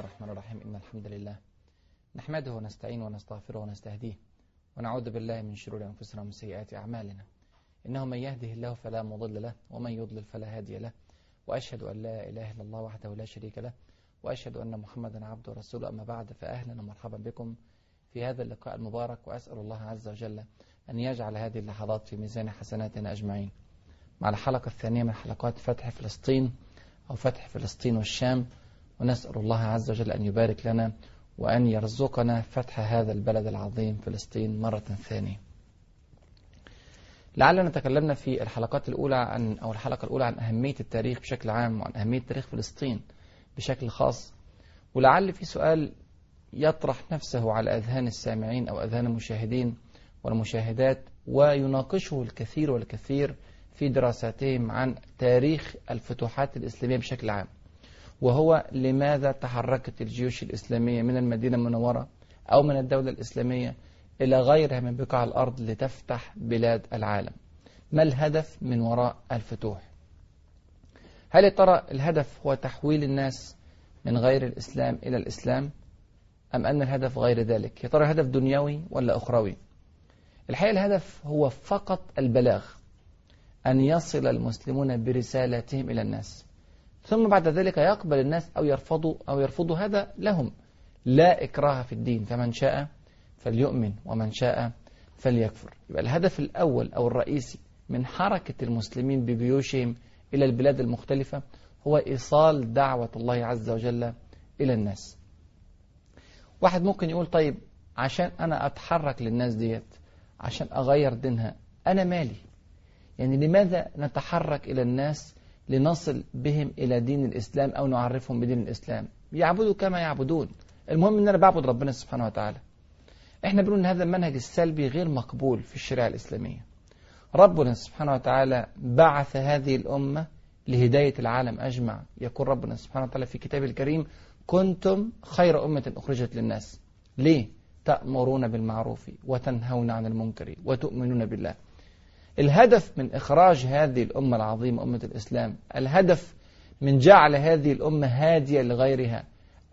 الرحمن الرحيم. إن الحمد لله نحمده ونستعينه ونستغفره ونستهديه ونعوذ بالله من شرور أنفسنا ومن سيئات أعمالنا. إنه من يهده الله فلا مضل له ومن يضلل فلا هادي له. وأشهد أن لا إله إلا الله وحده لا شريك له. وأشهد أن محمدا عبده ورسوله. أما بعد فأهلا ومرحبا بكم في هذا اللقاء المبارك. وأسأل الله عز وجل أن يجعل هذه اللحظات في ميزان حسناتنا أجمعين. مع الحلقة الثانية من حلقات فتح فلسطين أو فتح فلسطين والشام ونسأل الله عز وجل أن يبارك لنا وأن يرزقنا فتح هذا البلد العظيم فلسطين مرة ثانية. لعلنا تكلمنا في الحلقات الأولى عن أو الحلقة الأولى عن أهمية التاريخ بشكل عام وعن أهمية تاريخ فلسطين بشكل خاص. ولعل في سؤال يطرح نفسه على أذهان السامعين أو أذهان المشاهدين والمشاهدات ويناقشه الكثير والكثير في دراساتهم عن تاريخ الفتوحات الإسلامية بشكل عام. وهو لماذا تحركت الجيوش الإسلامية من المدينة المنورة أو من الدولة الإسلامية إلى غيرها من بقاع الأرض لتفتح بلاد العالم؟ ما الهدف من وراء الفتوح؟ هل يا ترى الهدف هو تحويل الناس من غير الإسلام إلى الإسلام؟ أم أن الهدف غير ذلك؟ يا ترى هدف دنيوي ولا أخروي؟ الحقيقة الهدف هو فقط البلاغ أن يصل المسلمون برسالتهم إلى الناس. ثم بعد ذلك يقبل الناس أو يرفضوا أو يرفضوا هذا لهم. لا إكراه في الدين فمن شاء فليؤمن ومن شاء فليكفر. يبقى الهدف الأول أو الرئيسي من حركة المسلمين بجيوشهم إلى البلاد المختلفة هو إيصال دعوة الله عز وجل إلى الناس. واحد ممكن يقول طيب عشان أنا أتحرك للناس ديت عشان أغير دينها أنا مالي؟ يعني لماذا نتحرك إلى الناس لنصل بهم إلى دين الإسلام أو نعرفهم بدين الإسلام. يعبدوا كما يعبدون. المهم أن أنا بعبد ربنا سبحانه وتعالى. إحنا بنقول إن هذا المنهج السلبي غير مقبول في الشريعة الإسلامية. ربنا سبحانه وتعالى بعث هذه الأمة لهداية العالم أجمع. يقول ربنا سبحانه وتعالى في كتابه الكريم كنتم خير أمة أخرجت للناس. ليه؟ تأمرون بالمعروف وتنهون عن المنكر وتؤمنون بالله. الهدف من إخراج هذه الأمة العظيمة أمة الإسلام الهدف من جعل هذه الأمة هادية لغيرها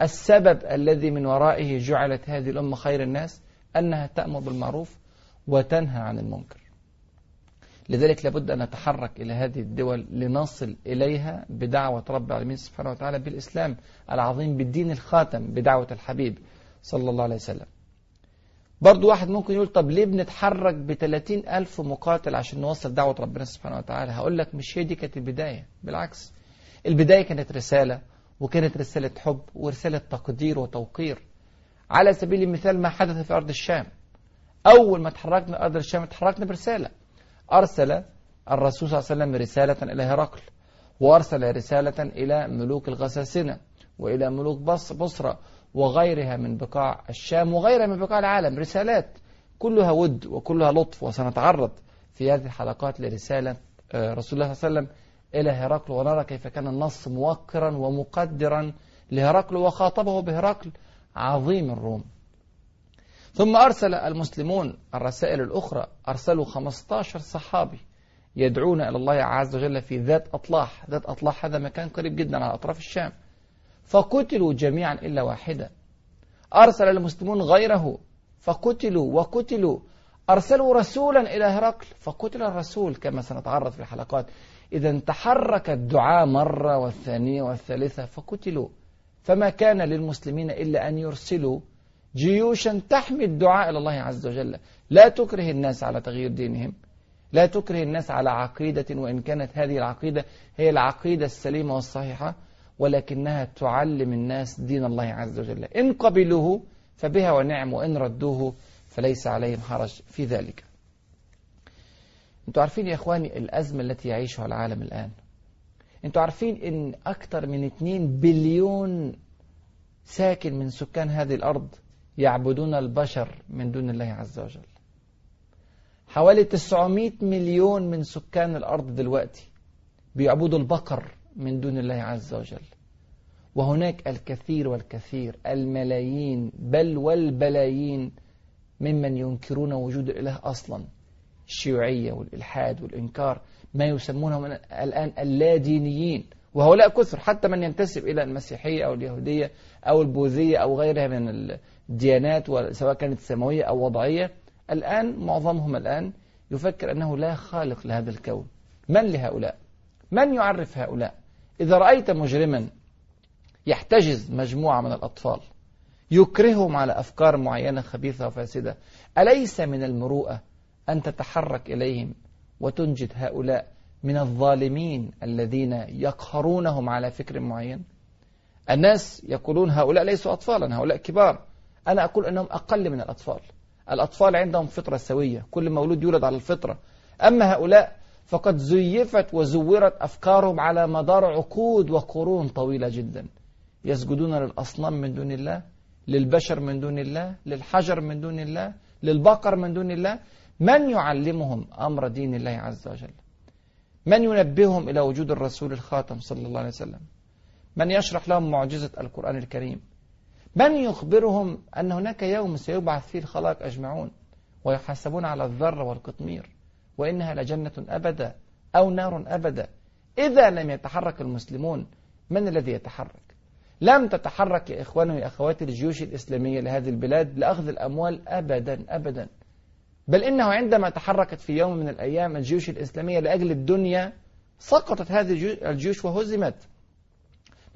السبب الذي من ورائه جعلت هذه الأمة خير الناس أنها تأمر بالمعروف وتنهى عن المنكر. لذلك لابد أن نتحرك إلى هذه الدول لنصل إليها بدعوة رب العالمين سبحانه وتعالى بالإسلام العظيم بالدين الخاتم بدعوة الحبيب صلى الله عليه وسلم. برضو واحد ممكن يقول طب ليه بنتحرك بثلاثين ألف مقاتل عشان نوصل دعوة ربنا سبحانه وتعالى؟ هقول لك مش هي دي كانت البداية بالعكس. البداية كانت رسالة وكانت رسالة حب ورسالة تقدير وتوقير. على سبيل المثال ما حدث في أرض الشام. أول ما تحركنا أرض الشام تحركنا برسالة. أرسل الرسول صلى الله عليه وسلم رسالة إلى هرقل وأرسل رسالة إلى ملوك الغساسنة وإلى ملوك بصرة وغيرها من بقاع الشام وغيرها من بقاع العالم. رسالات كلها ود وكلها لطف وسنتعرض في هذه الحلقات لرسالة رسول الله صلى الله عليه وسلم إلى هرقل ونرى كيف كان النص موقرا ومقدرا لهرقل وخاطبه بهرقل عظيم الروم. ثم أرسل المسلمون الرسائل الأخرى أرسلوا 15 صحابي يدعون إلى الله عز وجل في ذات أطلاح. ذات أطلاح هذا مكان قريب جدا على أطراف الشام. فقتلوا جميعا إلا واحدا. أرسل المسلمون غيره فقتلوا وقتلوا. أرسلوا رسولا إلى هرقل فقتل الرسول كما سنتعرض في الحلقات. إذا تحرك الدعاء مرة والثانية والثالثة فقتلوا. فما كان للمسلمين إلا أن يرسلوا جيوشا تحمي الدعاء إلى الله عز وجل. لا تكره الناس على تغيير دينهم. لا تكره الناس على عقيدة وإن كانت هذه العقيدة هي العقيدة السليمة والصحيحة. ولكنها تعلم الناس دين الله عز وجل. إن قبلوه فبها ونعم وإن ردوه فليس عليهم حرج في ذلك. أنتوا عارفين يا إخواني الأزمة التي يعيشها العالم الآن. أنتوا عارفين إن أكثر من 2 بليون ساكن من سكان هذه الأرض يعبدون البشر من دون الله عز وجل. حوالي 900 مليون من سكان الأرض دلوقتي بيعبدوا البقر. من دون الله عز وجل. وهناك الكثير والكثير الملايين بل والبلايين ممن ينكرون وجود الإله أصلا. الشيوعية والإلحاد والإنكار ما يسمونهم الآن اللادينيين. وهؤلاء كثر حتى من ينتسب إلى المسيحية أو اليهودية أو البوذية أو غيرها من الديانات سواء كانت سماوية أو وضعية. الآن معظمهم الآن يفكر أنه لا خالق لهذا الكون. من لهؤلاء؟ من يعرف هؤلاء؟ إذا رأيت مجرما يحتجز مجموعة من الأطفال يكرههم على أفكار معينة خبيثة وفاسدة أليس من المروءة أن تتحرك إليهم وتنجد هؤلاء من الظالمين الذين يقهرونهم على فكر معين؟ الناس يقولون هؤلاء ليسوا أطفالا هؤلاء كبار. أنا أقول أنهم أقل من الأطفال. الأطفال عندهم فطرة سوية كل مولود يولد على الفطرة. أما هؤلاء فقد زيفت وزورت أفكارهم على مدار عقود وقرون طويلة جدا. يسجدون للأصنام من دون الله للبشر من دون الله للحجر من دون الله للبقر من دون الله. من يعلمهم أمر دين الله عز وجل؟ من ينبههم إلى وجود الرسول الخاتم صلى الله عليه وسلم؟ من يشرح لهم معجزة القرآن الكريم؟ من يخبرهم أن هناك يوم سيبعث فيه الخلائق أجمعون ويحاسبون على الذرة والقطمير؟ وإنها لجنة أبدا أو نار أبدا. إذا لم يتحرك المسلمون من الذي يتحرك؟ لم تتحرك يا إخواني ويا أخواتي الجيوش الإسلامية لهذه البلاد لأخذ الأموال أبدا أبدا. بل إنه عندما تحركت في يوم من الأيام الجيوش الإسلامية لأجل الدنيا سقطت هذه الجيوش وهزمت.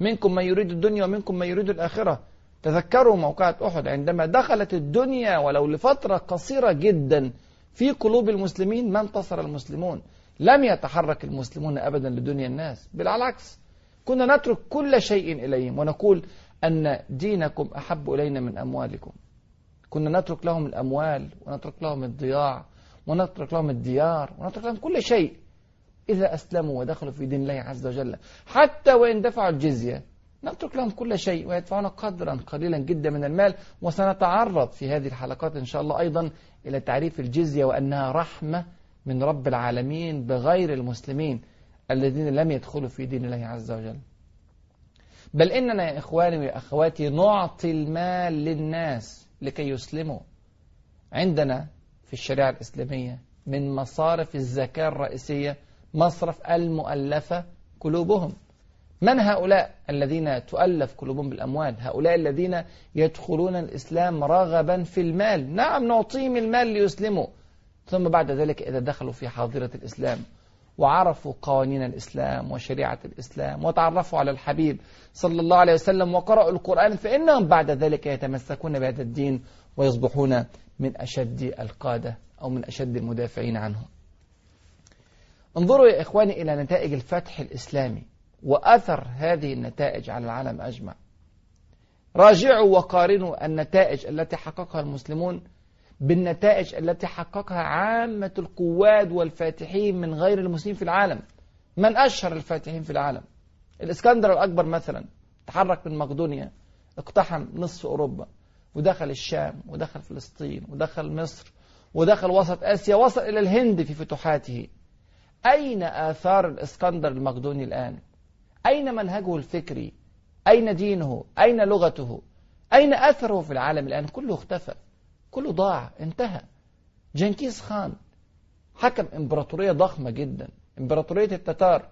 منكم من يريد الدنيا ومنكم من يريد الآخرة. تذكروا موقعة أحد عندما دخلت الدنيا ولو لفترة قصيرة جدا في قلوب المسلمين ما انتصر المسلمون. لم يتحرك المسلمون أبدا لدنيا الناس بل على العكس كنا نترك كل شيء إليهم ونقول أن دينكم أحب إلينا من أموالكم. كنا نترك لهم الأموال ونترك لهم الضياع ونترك لهم الديار ونترك لهم كل شيء إذا أسلموا ودخلوا في دين الله عز وجل. حتى وإن دفعوا الجزية نترك لهم كل شيء ويدفعون قدرا قليلا جدا من المال وسنتعرض في هذه الحلقات إن شاء الله أيضا إلى تعريف الجزية وأنها رحمة من رب العالمين بغير المسلمين الذين لم يدخلوا في دين الله عز وجل. بل إننا يا إخواني وأخواتي نعطي المال للناس لكي يسلموا. عندنا في الشريعة الإسلامية من مصارف الزكاة الرئيسية مصرف المؤلفة قلوبهم. من هؤلاء الذين تؤلف قلوبهم بالأموال؟ هؤلاء الذين يدخلون الإسلام رغبا في المال. نعم نعطيهم المال ليسلموا. ثم بعد ذلك إذا دخلوا في حاضرة الإسلام وعرفوا قوانين الإسلام وشريعة الإسلام وتعرفوا على الحبيب صلى الله عليه وسلم وقرأوا القرآن فإنهم بعد ذلك يتمسكون بهذا الدين ويصبحون من أشد القادة أو من أشد المدافعين عنه انظروا يا إخواني إلى نتائج الفتح الإسلامي. وأثر هذه النتائج على العالم أجمع. راجعوا وقارنوا النتائج التي حققها المسلمون بالنتائج التي حققها عامة القواد والفاتحين من غير المسلمين في العالم. من أشهر الفاتحين في العالم؟ الإسكندر الأكبر مثلا تحرك من مقدونيا اقتحم نصف أوروبا ودخل الشام ودخل فلسطين ودخل مصر ودخل وسط آسيا وصل إلى الهند في فتوحاته. أين آثار الإسكندر المقدوني الآن؟ أين منهجه الفكري؟ أين دينه؟ أين لغته؟ أين أثره في العالم؟ الآن كله اختفى. كله ضاع انتهى. جنكيز خان حكم إمبراطورية ضخمة جدا. إمبراطورية التتار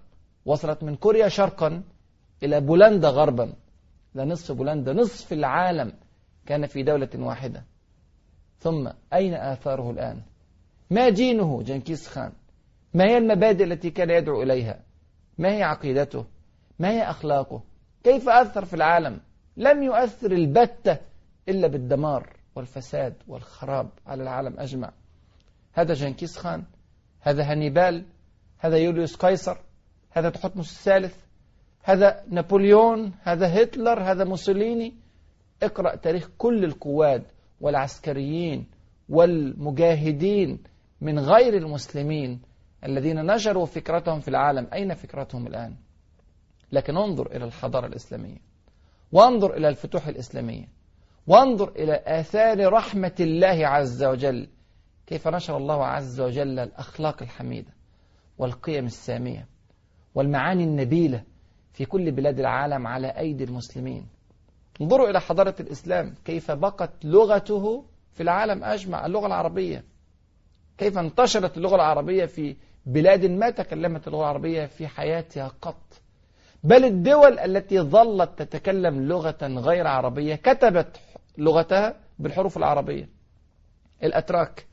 وصلت من كوريا شرقا إلى بولندا غربا. ده نصف بولندا نصف العالم كان في دولة واحدة. ثم أين آثاره الآن؟ ما دينه؟ جنكيز خان. ما هي المبادئ التي كان يدعو إليها؟ ما هي عقيدته؟ ما هي أخلاقه؟ كيف أثر في العالم؟ لم يؤثر البتة إلا بالدمار والفساد والخراب على العالم أجمع. هذا جنكيز خان هذا هانيبال هذا يوليوس قيصر هذا تحتمس الثالث هذا نابليون هذا هتلر هذا موسوليني. اقرأ تاريخ كل القواد والعسكريين والمجاهدين من غير المسلمين الذين نشروا فكرتهم في العالم. أين فكرتهم الآن؟ لكن انظر إلى الحضارة الإسلامية. وانظر إلى الفتوح الإسلامية. وانظر إلى آثار رحمة الله عز وجل. كيف نشر الله عز وجل الأخلاق الحميدة والقيم السامية والمعاني النبيلة في كل بلاد العالم على أيدي المسلمين. انظروا إلى حضارة الإسلام. كيف بقت لغته في العالم أجمع اللغة العربية. كيف انتشرت اللغة العربية في بلاد ما تكلمت اللغة العربية في حياتها قط. بل الدول التي ظلت تتكلم لغة غير عربية كتبت لغتها بالحروف العربية. الأتراك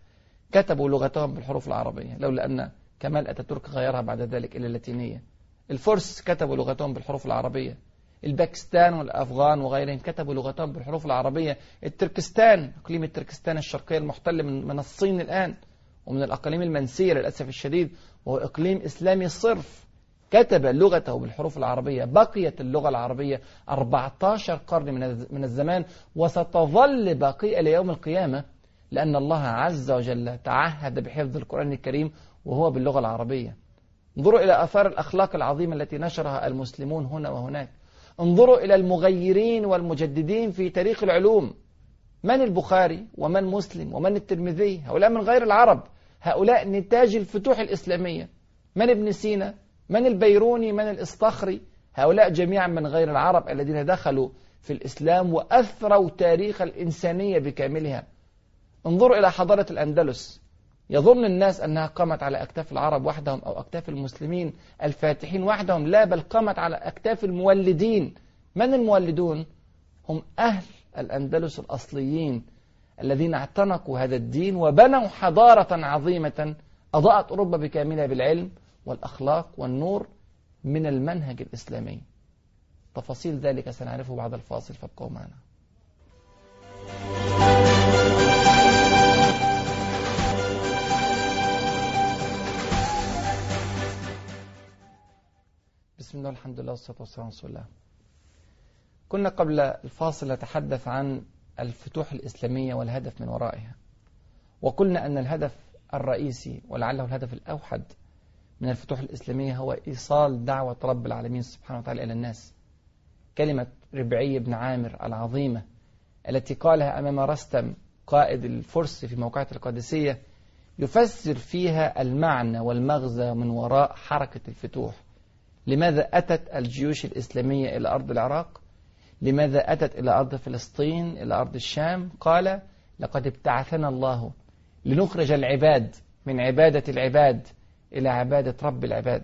كتبوا لغتهم بالحروف العربية لولا أن كمال أتاتورك غيرها بعد ذلك إلى اللاتينية. الفرس كتبوا لغتهم بالحروف العربية. الباكستان والأفغان وغيرهم كتبوا لغتهم بالحروف العربية. التركستان إقليم التركستان الشرقية المحتل من, من الصين الآن ومن الأقاليم المنسية للأسف الشديد وهو إقليم إسلامي صرف. كتب لغته بالحروف العربية بقيت اللغة العربية 14 قرن من الزمان وستظل باقية ليوم القيامة لأن الله عز وجل تعهد بحفظ القرآن الكريم وهو باللغة العربية. انظروا إلى أثار الأخلاق العظيمة التي نشرها المسلمون هنا وهناك. انظروا إلى المغيرين والمجددين في تاريخ العلوم. من البخاري ومن مسلم ومن الترمذي؟ هؤلاء من غير العرب. هؤلاء نتاج الفتوح الإسلامية. من ابن سينا؟ من البيروني من الإصطخري هؤلاء جميعا من غير العرب الذين دخلوا في الإسلام وأثروا تاريخ الإنسانية بكاملها. انظروا إلى حضارة الأندلس. يظن الناس أنها قامت على أكتاف العرب وحدهم أو أكتاف المسلمين الفاتحين وحدهم لا بل قامت على أكتاف المولدين. من المولدون؟ هم أهل الأندلس الأصليين الذين اعتنقوا هذا الدين وبنوا حضارة عظيمة أضاءت أوروبا بكاملها بالعلم والأخلاق والنور من المنهج الإسلامي. تفاصيل ذلك سنعرفه بعد الفاصل فابقوا معنا. بسم الله والحمد لله والصلاة والسلام على رسول الله. كنا قبل الفاصل نتحدث عن الفتوح الإسلامية والهدف من ورائها. وقلنا أن الهدف الرئيسي ولعله الهدف الأوحد من الفتوح الإسلامية هو إيصال دعوة رب العالمين سبحانه وتعالى إلى الناس. كلمة ربعي بن عامر العظيمة التي قالها أمام رستم قائد الفرس في موقعة القادسية يفسر فيها المعنى والمغزى من وراء حركة الفتوح. لماذا أتت الجيوش الإسلامية إلى أرض العراق؟ لماذا أتت إلى أرض فلسطين إلى أرض الشام؟ قال لقد ابتعثنا الله لنخرج العباد من عبادة العباد إلى عبادة رب العباد.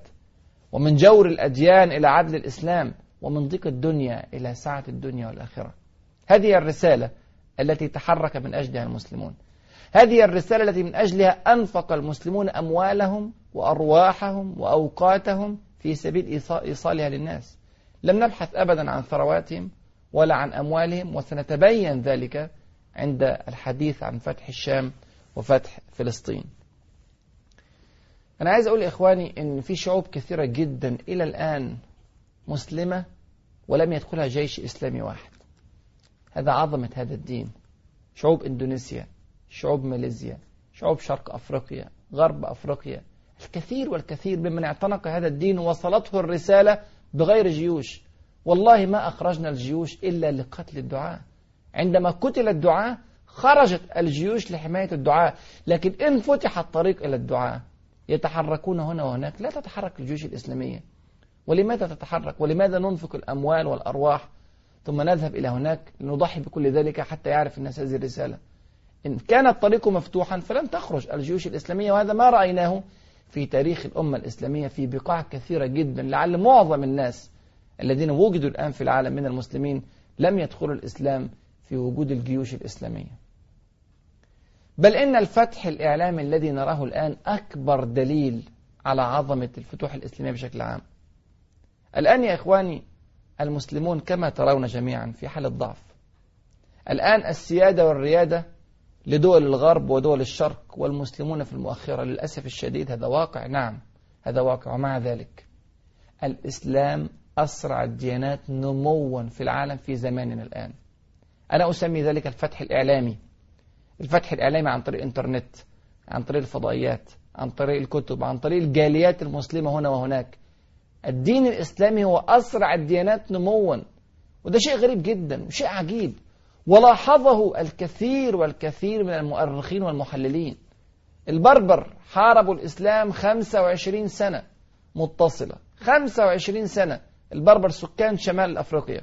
ومن جور الأديان إلى عدل الإسلام ومن ضيق الدنيا إلى سعة الدنيا والآخرة. هذه الرسالة التي تحرك من أجلها المسلمون. هذه الرسالة التي من أجلها أنفق المسلمون أموالهم وأرواحهم وأوقاتهم في سبيل إيصالها للناس. لم نبحث أبدا عن ثرواتهم ولا عن أموالهم وسنتبين ذلك عند الحديث عن فتح الشام وفتح فلسطين. أنا عايز أقول إخواني إن في شعوب كثيرة جدا إلى الآن مسلمة ولم يدخلها جيش إسلامي واحد. هذا عظمة هذا الدين. شعوب إندونيسيا شعوب ماليزيا شعوب شرق أفريقيا غرب أفريقيا. الكثير والكثير ممن اعتنق هذا الدين وصلته الرسالة بغير جيوش. والله ما أخرجنا الجيوش إلا لقتل الدعاء عندما قتل الدعاء خرجت الجيوش لحماية الدعاء لكن إن فتح الطريق إلى الدعاء يتحركون هنا وهناك. لا تتحرك الجيوش الإسلامية. ولماذا تتحرك؟ ولماذا ننفق الأموال والأرواح ثم نذهب إلى هناك لنضحي بكل ذلك حتى يعرف الناس هذه الرسالة؟ إن كان الطريق مفتوحا فلن تخرج الجيوش الإسلامية وهذا ما رأيناه في تاريخ الأمة الإسلامية في بقاع كثيرة جدا لعل معظم الناس الذين وجدوا الآن في العالم من المسلمين لم يدخلوا الإسلام في وجود الجيوش الإسلامية. بل إن الفتح الإعلامي الذي نراه الآن أكبر دليل على عظمة الفتوح الإسلامية بشكل عام. الآن يا إخواني المسلمون كما ترون جميعا في حالة ضعف الآن السيادة والريادة لدول الغرب ودول الشرق والمسلمون في المؤخرة للأسف الشديد هذا واقع نعم هذا واقع ومع ذلك الإسلام أسرع الديانات نموا في العالم في زماننا الآن. أنا أسمي ذلك الفتح الإعلامي. الفتح الإعلامي عن طريق الإنترنت عن طريق الفضائيات عن طريق الكتب عن طريق الجاليات المسلمة هنا وهناك. الدين الإسلامي هو أسرع الديانات نموا وده شيء غريب جدا وشيء عجيب. ولاحظه الكثير والكثير من المؤرخين والمحللين. البربر حاربوا الإسلام 25 سنة متصلة 25 سنة. البربر سكان شمال أفريقيا.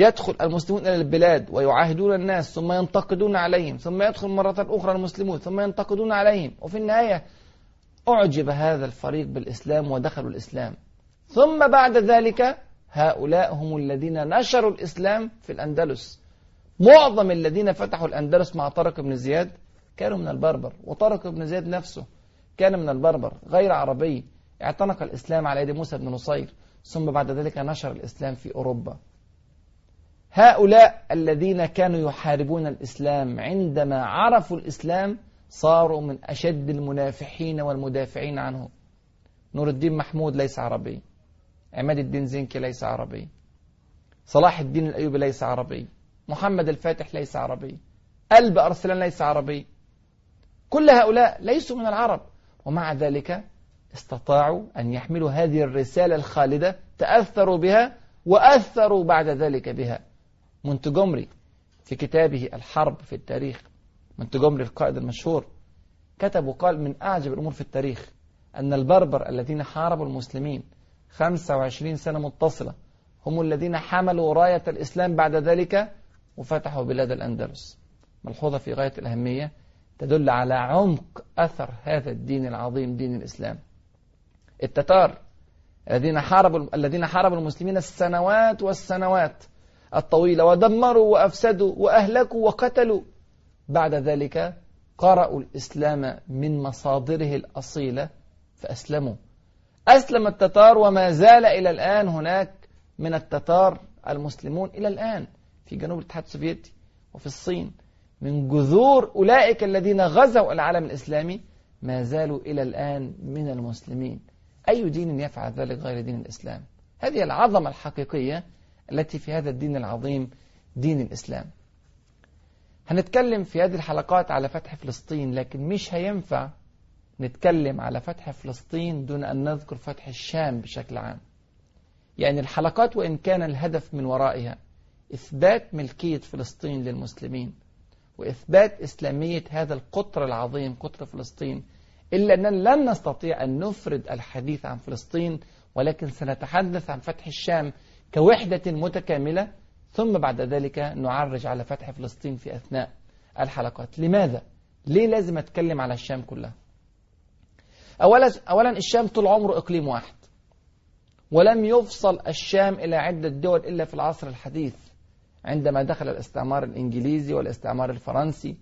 يدخل المسلمون إلى البلاد ويعاهدون الناس ثم ينتقدون عليهم ثم يدخل مرة أخرى المسلمون ثم ينتقدون عليهم. وفي النهاية أعجب هذا الفريق بالإسلام ودخلوا الإسلام. ثم بعد ذلك هؤلاء هم الذين نشروا الإسلام في الأندلس. معظم الذين فتحوا الأندلس مع طارق بن زياد كانوا من البربر وطارق بن زياد نفسه كان من البربر غير عربي. اعتنق الإسلام على يد موسى بن نصير ثم بعد ذلك نشر الإسلام في أوروبا. هؤلاء الذين كانوا يحاربون الإسلام عندما عرفوا الإسلام صاروا من أشد المنافحين والمدافعين عنه. نور الدين محمود ليس عربي. عماد الدين زنكي ليس عربي. صلاح الدين الأيوبي ليس عربي. محمد الفاتح ليس عربي. قلب أرسلان ليس عربي. كل هؤلاء ليسوا من العرب. ومع ذلك استطاعوا أن يحملوا هذه الرسالة الخالدة تأثروا بها وأثروا بعد ذلك بها. مونتجومري في كتابه الحرب في التاريخ. مونتجومري القائد المشهور كتب وقال من أعجب الأمور في التاريخ أن البربر الذين حاربوا المسلمين 25 سنة متصلة هم الذين حملوا راية الإسلام بعد ذلك وفتحوا بلاد الأندلس. ملحوظة في غاية الأهمية تدل على عمق أثر هذا الدين العظيم دين الإسلام. التتار الذين حاربوا الذين حاربوا المسلمين السنوات والسنوات الطويلة ودمروا وأفسدوا وأهلكوا وقتلوا. بعد ذلك قرأوا الإسلام من مصادره الأصيلة فأسلموا. أسلم التتار وما زال إلى الآن هناك من التتار المسلمون إلى الآن في جنوب الاتحاد السوفيتي وفي الصين. من جذور أولئك الذين غزوا العالم الإسلامي ما زالوا إلى الآن من المسلمين. أي دين يفعل ذلك غير دين الإسلام؟ هذه العظمة الحقيقية التي في هذا الدين العظيم دين الإسلام. هنتكلم في هذه الحلقات على فتح فلسطين لكن مش هينفع نتكلم على فتح فلسطين دون أن نذكر فتح الشام بشكل عام. يعني الحلقات وإن كان الهدف من ورائها إثبات ملكية فلسطين للمسلمين وإثبات إسلامية هذا القطر العظيم قطر فلسطين إلا أننا لن نستطيع أن نفرد الحديث عن فلسطين ولكن سنتحدث عن فتح الشام كوحدة متكاملة ثم بعد ذلك نعرج على فتح فلسطين في أثناء الحلقات لماذا؟ ليه لازم أتكلم على الشام كلها؟ أولا, أولا الشام طول عمره إقليم واحد ولم يفصل الشام إلى عدة دول إلا في العصر الحديث عندما دخل الاستعمار الإنجليزي والاستعمار الفرنسي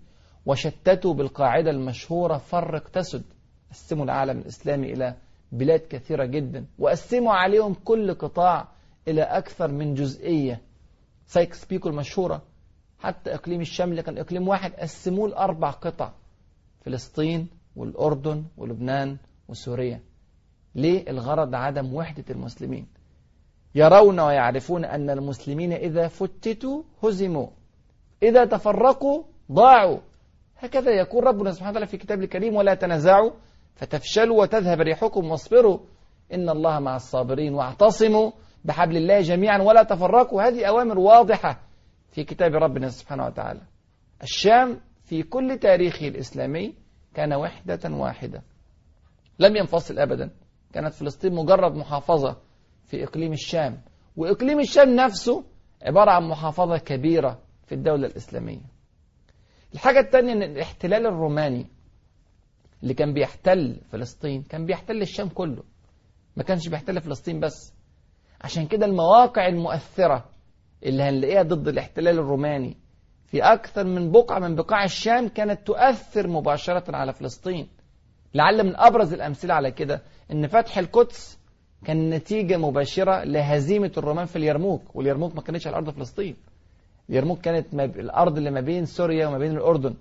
وشتتوا بالقاعدة المشهورة فرق تسد قسموا العالم الإسلامي إلى بلاد كثيرة جدا وقسموا عليهم كل قطاع إلى أكثر من جزئية سايكس بيكو المشهورة. حتى إقليم الشام اللي كان إقليم واحد قسموه لأربع قطع فلسطين والأردن ولبنان وسوريا. ليه؟ الغرض عدم وحدة المسلمين. يرون ويعرفون أن المسلمين إذا فتتوا هزموا إذا تفرقوا ضاعوا. هكذا يقول ربنا سبحانه وتعالى في كتاب الكريم ولا تنازعوا فتفشلوا وتذهب ريحكم واصبروا. إن الله مع الصابرين واعتصموا. بحبل الله جميعا ولا تفرقوا. هذه أوامر واضحة في كتاب ربنا سبحانه وتعالى. الشام في كل تاريخه الإسلامي كان وحدة واحدة لم ينفصل أبدا. كانت فلسطين مجرد محافظة في إقليم الشام وإقليم الشام نفسه عبارة عن محافظة كبيرة في الدولة الإسلامية. الحاجة الثانية أن الاحتلال الروماني اللي كان بيحتل فلسطين كان بيحتل الشام كله. ما كانش بيحتل فلسطين بس عشان كده المواقع المؤثرة اللي هنلاقيها ضد الاحتلال الروماني في أكثر من بقعة من بقاع الشام كانت تؤثر مباشرة على فلسطين. لعل من أبرز الأمثلة على كده أن فتح القدس كان نتيجة مباشرة لهزيمة الرومان في اليرموك واليرموك ما كانتش على أرض فلسطين. اليرموك كانت الأرض اللي ما بين سوريا وما بين الأردن.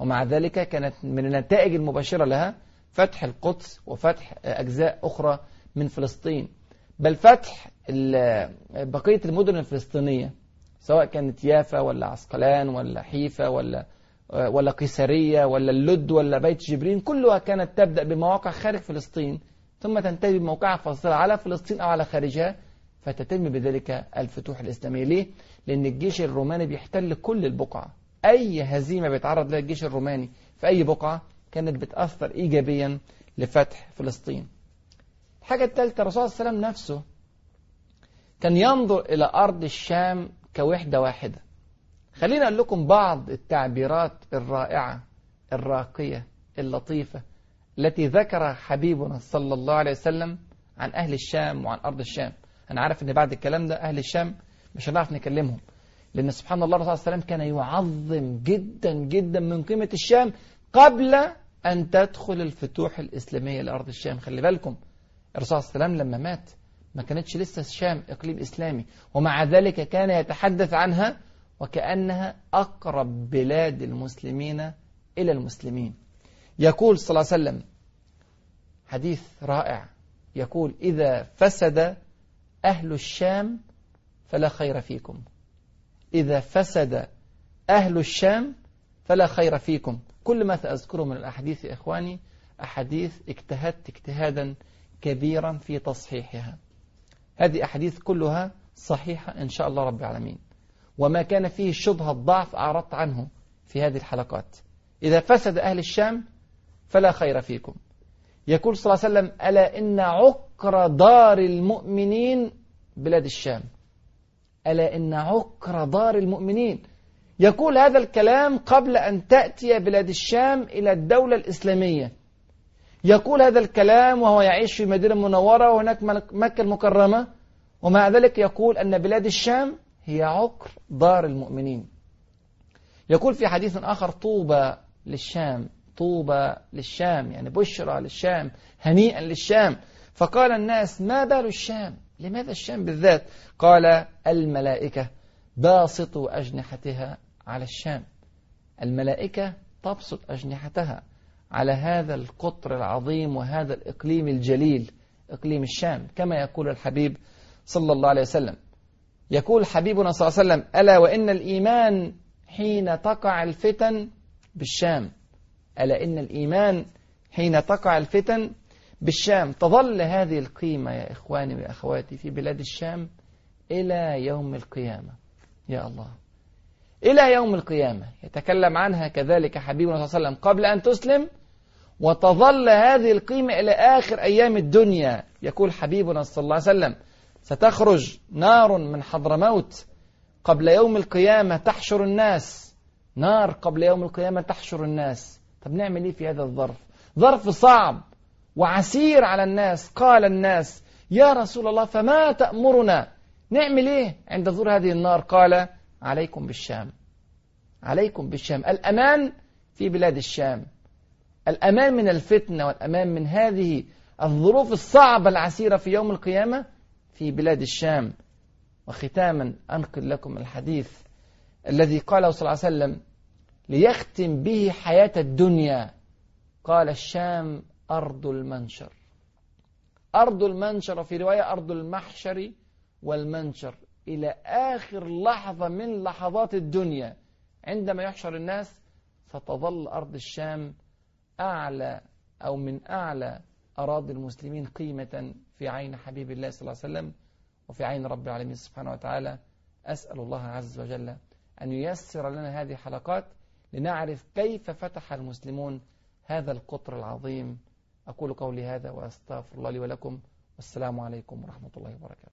ومع ذلك كانت من النتائج المباشرة لها فتح القدس وفتح أجزاء أخرى من فلسطين. بل فتح بقية المدن الفلسطينية سواء كانت يافا ولا عسقلان ولا حيفا ولا ولا قيسارية ولا اللد ولا بيت جبرين كلها كانت تبدأ بمواقع خارج فلسطين ثم تنتهي بموقعها فاصلة على فلسطين أو على خارجها فتتم بذلك الفتوح الإسلامية ليه؟ لأن الجيش الروماني بيحتل كل البقعة أي هزيمة بيتعرض لها الجيش الروماني في أي بقعة كانت بتأثر إيجابيا لفتح فلسطين. الحاجة الثالثة الرسول صلى الله عليه وسلم نفسه كان ينظر إلى أرض الشام كوحدة واحدة. خلينا أقول لكم بعض التعبيرات الرائعة الراقية اللطيفة التي ذكر حبيبنا صلى الله عليه وسلم عن أهل الشام وعن أرض الشام. أنا عارف أن بعد الكلام ده أهل الشام مش هنعرف نكلمهم لأن سبحان الله الرسول صلى الله عليه وسلم كان يعظم جدا جدا من قيمة الشام قبل أن تدخل الفتوح الإسلامية لأرض الشام. خلي بالكم الرسول صلى الله عليه وسلم لما مات ما كانتش لسه الشام إقليم إسلامي ومع ذلك كان يتحدث عنها وكأنها أقرب بلاد المسلمين إلى المسلمين. يقول صلى الله عليه وسلم حديث رائع يقول إذا فسد أهل الشام فلا خير فيكم. إذا فسد أهل الشام فلا خير فيكم. كل ما سأذكره من الأحاديث يا إخواني أحاديث اجتهدت اجتهادا كبيرا في تصحيحها. هذه أحاديث كلها صحيحة إن شاء الله رب العالمين. وما كان فيه شبهة ضعف أعرضت عنه في هذه الحلقات. إذا فسد أهل الشام فلا خير فيكم. يقول صلى الله عليه وسلم ألا إن عكر دار المؤمنين بلاد الشام؟ ألا إن عكر دار المؤمنين؟ يقول هذا الكلام قبل أن تأتي بلاد الشام إلى الدولة الإسلامية. يقول هذا الكلام وهو يعيش في مدينة منورة وهناك مكة المكرمة. ومع ذلك يقول أن بلاد الشام هي عكر دار المؤمنين. يقول في حديث آخر طوبى للشام طوبى للشام يعني بشرى للشام هنيئا للشام. فقال الناس ما بال الشام؟ لماذا الشام بالذات؟ قال الملائكة باسطوا أجنحتها على الشام. الملائكة تبسط أجنحتها. على هذا القطر العظيم وهذا الإقليم الجليل إقليم الشام كما يقول الحبيب صلى الله عليه وسلم. يقول حبيبنا صلى الله عليه وسلم ألا وإن الإيمان حين تقع الفتن بالشام؟ ألا إن الإيمان حين تقع الفتن بالشام؟ تظل هذه القيمة يا إخواني وأخواتي في بلاد الشام إلى يوم القيامة. يا الله. إلى يوم القيامة. يتكلم عنها كذلك حبيبنا صلى الله عليه وسلم. قبل أن تسلم وتظل هذه القيمة إلى آخر أيام الدنيا. يقول حبيبنا صلى الله عليه وسلم ستخرج نار من حضرموت قبل يوم القيامة تحشر الناس. نار قبل يوم القيامة تحشر الناس. طب نعمل إيه في هذا الظرف؟ ظرف صعب وعسير على الناس. قال الناس يا رسول الله فما تأمرنا؟ نعمل إيه عند ظهور هذه النار؟ قال عليكم بالشام. عليكم بالشام. الأمان في بلاد الشام. الأمان من الفتنة والأمان من هذه الظروف الصعبة العسيرة في يوم القيامة في بلاد الشام. وختاما أنقل لكم الحديث الذي قاله صلى الله عليه وسلم ليختم به حياة الدنيا. قال الشام أرض المنشر. أرض المنشر في رواية أرض المحشر والمنشر. إلى آخر لحظة من لحظات الدنيا. عندما يحشر الناس ستظل أرض الشام أعلى أو من أعلى أراضي المسلمين قيمة في عين حبيب الله صلى الله عليه وسلم وفي عين رب العالمين سبحانه وتعالى. أسأل الله عز وجل أن ييسر لنا هذه الحلقات لنعرف كيف فتح المسلمون هذا القطر العظيم. أقول قولي هذا وأستغفر الله لي ولكم. والسلام عليكم ورحمة الله وبركاته.